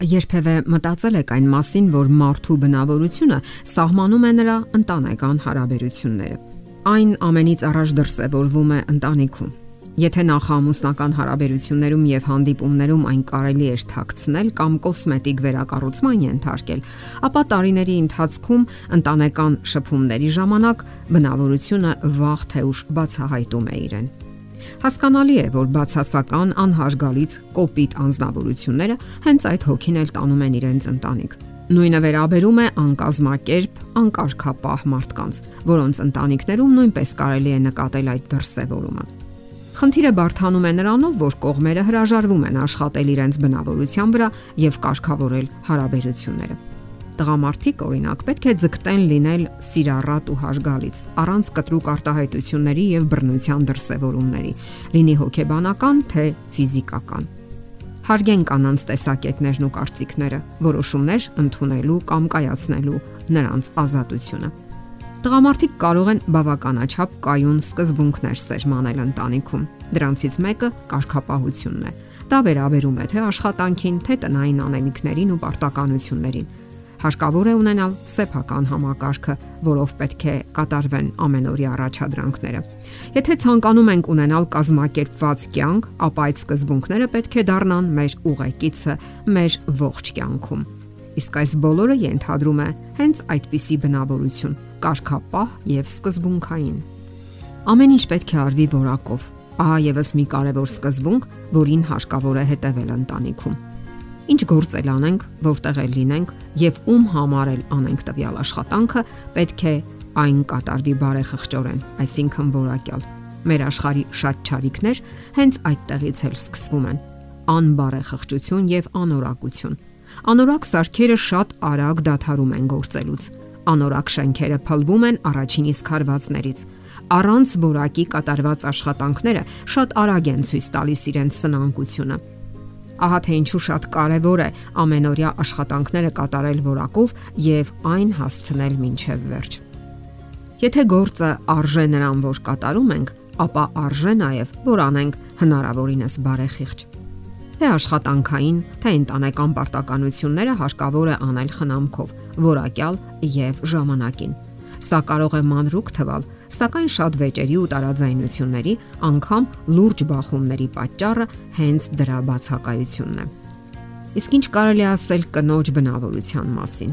Երբևէ մտածել եք այն մասին, որ մարդու բնավորությունը սահմանում է նրա ընտանեկան հարաբերությունները։ Այն ամենից առաջ դրսևորվում է ընտանիքում։ Եթե նախամուսնական հարաբերություններում եւ հանդիպումներում այն կարելի է թաքցնել կամ կոսմետիկ վերակառուցման ենթարկել, ապա տարիների ընթացքում ընտանեկան շփումների ժամանակ բնավորությունը վաղ թե ուշ բացահայտում է իրեն։ Հասկանալի է, որ բացասական անհարգալից կոպիտ անznավորությունները հենց այդ հոգին էլ տանում են իրենց ընտանիք։ Նույնը վերաբերում է անկազմակերպ, անկարգապահ մարդկանց, որոնց ընտանիքներում նույնպես կարելի է նկատել այդ դրսևորումը։ Խնդիրը բարթանում է նրանով, որ կողմերը հրաժարվում են աշխատել իրենց բնավորության վրա եւ կարգավորել հարաբերությունները։ Տղամարդիկ օրինակ պետք է ձգտեն լինել սիրառատ ու հարգալից, առանց կտրուկ արտահայտությունների եւ բռնության դրսևորումների, լինի հոգեբանական թե ֆիզիկական։ Հարգեն կանանց տեսակետներն ու կարծիքները, որոշումներ ընդունելու կամ կայացնելու նրանց ազատությունը։ Տղամարդիկ կարող են բավականաչափ կայուն սկզբունքներ սերմանել ընտանիքում։ Դրանցից մեկը կարգապահությունն է։ Դա վերաբերում է թե աշխատանքին, թե տնային անելիքներին ու պարտականություններին հարկավոր է ունենալ սեփական համակարգը, որով պետք է կատարվեն ամենօրյա առաջադրանքները։ Եթե ցանկանում ենք ունենալ կազմակերպված կյանք, ապա այդ սկզբունքները պետք է դառնան մեր ուղեկիցը մեր ողջ կյանքում։ Իսկ այս բոլորը ենթադրում է հենց այդպիսի բնավորություն՝ կարգապահ եւ սկզբունքային։ Ամեն ինչ պետք է արվի որակով։ Ահա եւս մի կարևոր սկզբունք, որին հարկավոր է հետևել ընտանիքում Ինչ գործել անենք, որտեղ էլ լինենք եւ ում համար էլ անենք տվյալ աշխատանքը, պետք է այն կատարվի բարեխղճորեն, այսինքն որակյալ։ Մեր աշխարհի շատ ճարիքներ հենց այդտեղից էլ սկսվում են։ Անբարեխղճություն եւ անորակություն։ Անորակ սարքերը շատ արագ դադարում են գործելուց։ Անորակ շենքերը փլվում են առաջին իսկ հարվածներից առանց որակի կատարված աշխատանքները շատ արագ են ցույց տալիս իրենց սնանկությունը Ահա թե ինչու շատ կարևոր է ամենօրյա աշխատանքները կատարել որակով եւ այն հասցնել մինչև վերջ։ Եթե գործը արժե նրան, որ կատարում ենք, ապա արժե նաև, որ անենք հնարավորինս բարեխիղճ։ Թե աշխատանքային, թե ընտանեկան պարտականությունները հարկավոր է անել խնամքով, որակյալ եւ ժամանակին։ Սա կարող է մանրուկ թվալ, սակայն շատ վեճերի ու տարաձայնությունների, անգամ լուրջ բախումների պատճառը հենց դրա բացակայությունն է։ Իսկ ինչ կարելի ասել կնոջ բնավորության մասին։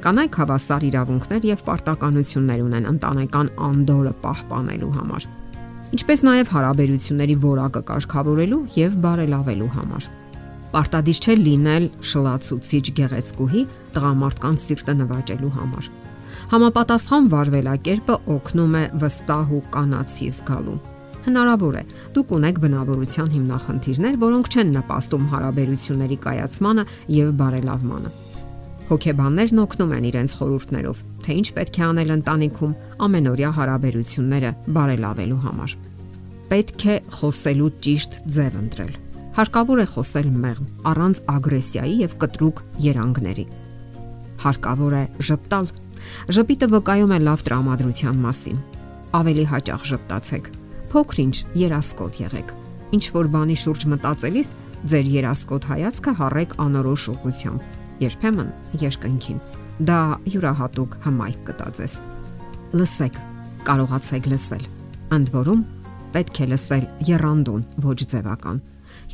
Կանայք հավասար իրավունքներ եւ պարտականություններ ունեն ընտանեկան անդորը պահպանելու համար, ինչպես նաեւ հարաբերությունների որակը կարգավորելու եւ բարելավելու համար։ Պարտադիր չէ լինել շլացուցիչ գեղեցկուհի տղամարդկանց սիրտը նվաճելու համար Համապատասխան վարվելակերպը օգնում է վստահ ու կանացի զգալու։ Հնարավոր է, դուք ունեք բնավորության հիմնախնդիրներ, որոնք չեն նպաստում հարաբերությունների կայացմանը եւ բարելավմանը։ Հոգեբաններն օգնում են իրենց խորհուրդներով, թե ինչ պետք է անել ընտանիքում ամենօրյա հարաբերությունները բարելավելու համար։ Պետք է խոսելու ճիշտ ձև ընտրել։ Հարկավոր է խոսել մեղմ, առանց ագրեսիայի եւ կտրուկ երանգների։ Հարկավոր է ճպտալ Ժպիտը վկայում է լավ տրամադրության մասին։ Ավելի հաճախ ժպտացեք։ Փոքրինչ երասկոտ եղեք։ Ինչ որ բանի շուրջ մտածելիս ձեր երասկոտ հայացքը հառեք անորոշ ուղությամբ։ Երբեմն երկնքին։ Դա յուրահատուկ հմայք կտածես։ Լսեք, կարողացեք լսել։ Ընդ որում պետք է լսել երանդուն, ոչ ձևական։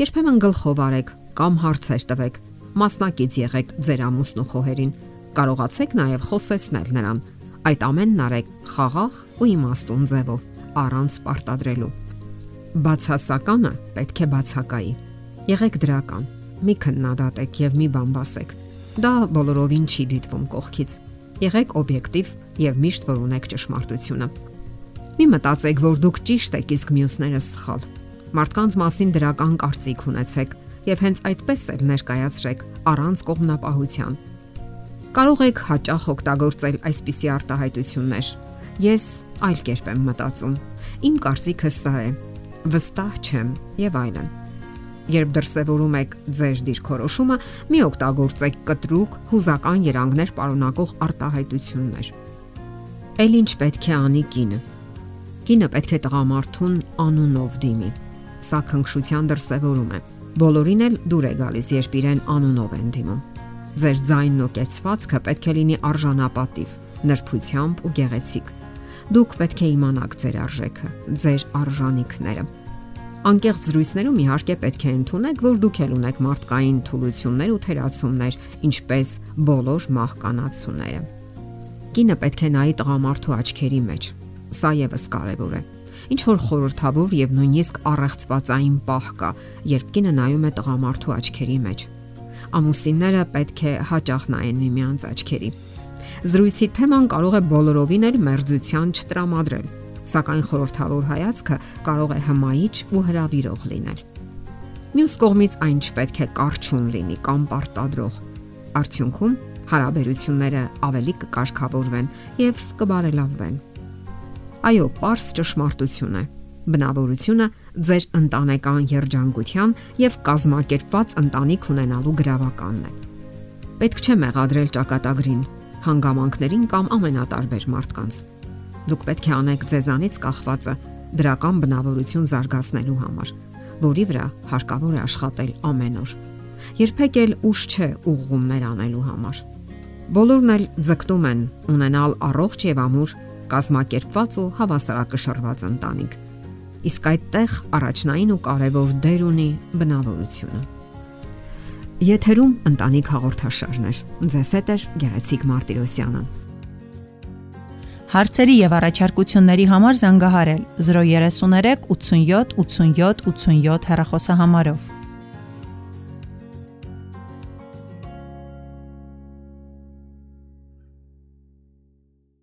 Երբեմն գլխով արեք կամ հարցեր տվեք։ Մասնակից եղեք ձեր ամուսնու խոհերին Կարողացեք նաև խոսեցնել նրան։ Այդ ամենն արեք խաղաղ ու իմաստուն ձևով, առանց պարտադրելու։ Բացասականը պետք է բացակայի։ Եղեք դրական։ Մի քննադատեք եւ մի բամբասեք։ Դա բոլորովին չի դիտվում կողքից։ Եղեք օբյեկտիվ եւ միշտ որ ունեք ճշմարտությունը։ Մի մտածեք, որ դուք ճիշտ եք, իսկ մյուսները սխալ։ Մարդկանց մասին դրական կարծիք ունեցեք եւ հենց այդպես էլ ներկայացրեք առանց կողմնապահության Կարող եք հաճախ օգտագործել այսպիսի արտահայտություններ։ Ես այլ կերպ եմ մտածում։ Իմ կարծիքը սա է։ Վստահ չեմ եւ այլն։ Երբ դրսևորում եք ձեր դիրքորոշումը, մի օգտագործեք կտրուկ, հուզական երանգներ պարունակող արտահայտություններ։ Էլ ինչ պետք է անի կինը։ Կինը պետք է տղամարդուն անունով դիմի։ Սա քնքշության դրսևորում է։ Բոլորին էլ դուր է գալիս, երբ իրեն անունով են դիմում։ Ձեր ձայնն ու կեցվածքը պետք է լինի արժանապատիվ, նրբությամբ ու գեղեցիկ։ Դուք պետք է իմանաք ձեր արժեքը, ձեր արժանինքները։ Անկեղծ զրույցներում իհարկե պետք է ընդունեք, որ դուք ել ունեք մարդկային թուլություններ ու թերացումներ, ինչպես բոլոր մահկանացուները։ Կինը պետք է նայի տղամարդու աչքերի մեջ։ Սա եւս կարևոր է։ Ինչ որ խորթավոր եւ նույնիսկ առեղծվածային պահ կա, երբ կինը նայում է տղամարդու աչքերի մեջ։ Ամուսինները պետք է հաճախ նայեն միմյանց աչքերի։ Զրույցի թեման կարող է բոլորովին էլ մերձության չտրամադրել սակայն խորթավոր հայացքը կարող է հմայիչ ու հրավիրող լինել։ Մյուս կողմից այն չպետք է կարճուն լինի կամ պարտադրող։ Արդյունքում հարաբերությունները ավելի կկարգավորվեն եւ կբարելավվեն։ Այո, པարս ճշմարտություն է։ Բնավորությունը ձեր ընտանեկան երջանկության եւ կազմակերպված ընտանիք ունենալու գրավականն է։ Պետք չէ մեղադրել ճակատագրին, հանգամանքներին կամ ամենատարբեր մարդկանց Դուք պետք է անեք ձեզանից կախվածը դրական բնավորություն զարգացնելու համար, որի վրա հարկավոր է աշխատել ամեն օր։ Երբեք էլ ուշ չէ ուղղումներ անելու համար։ Բոլորն էլ ձգտում են ունենալ առողջ եւ ամուր կազմակերպված ու հավասարակշռված ընտանիք։ Իսկ այդտեղ առաջնային ու կարևոր դեր ունի բնավորությունը։ Եթերում ընտանիք հաղորդաշարներ։ Ձեզ հետ է Գեղեցիկ Մարտիրոսյանը։ Հարցերի եւ առաջարկությունների համար զանգահարել 033 87 87 87 հեռախոսահամարով։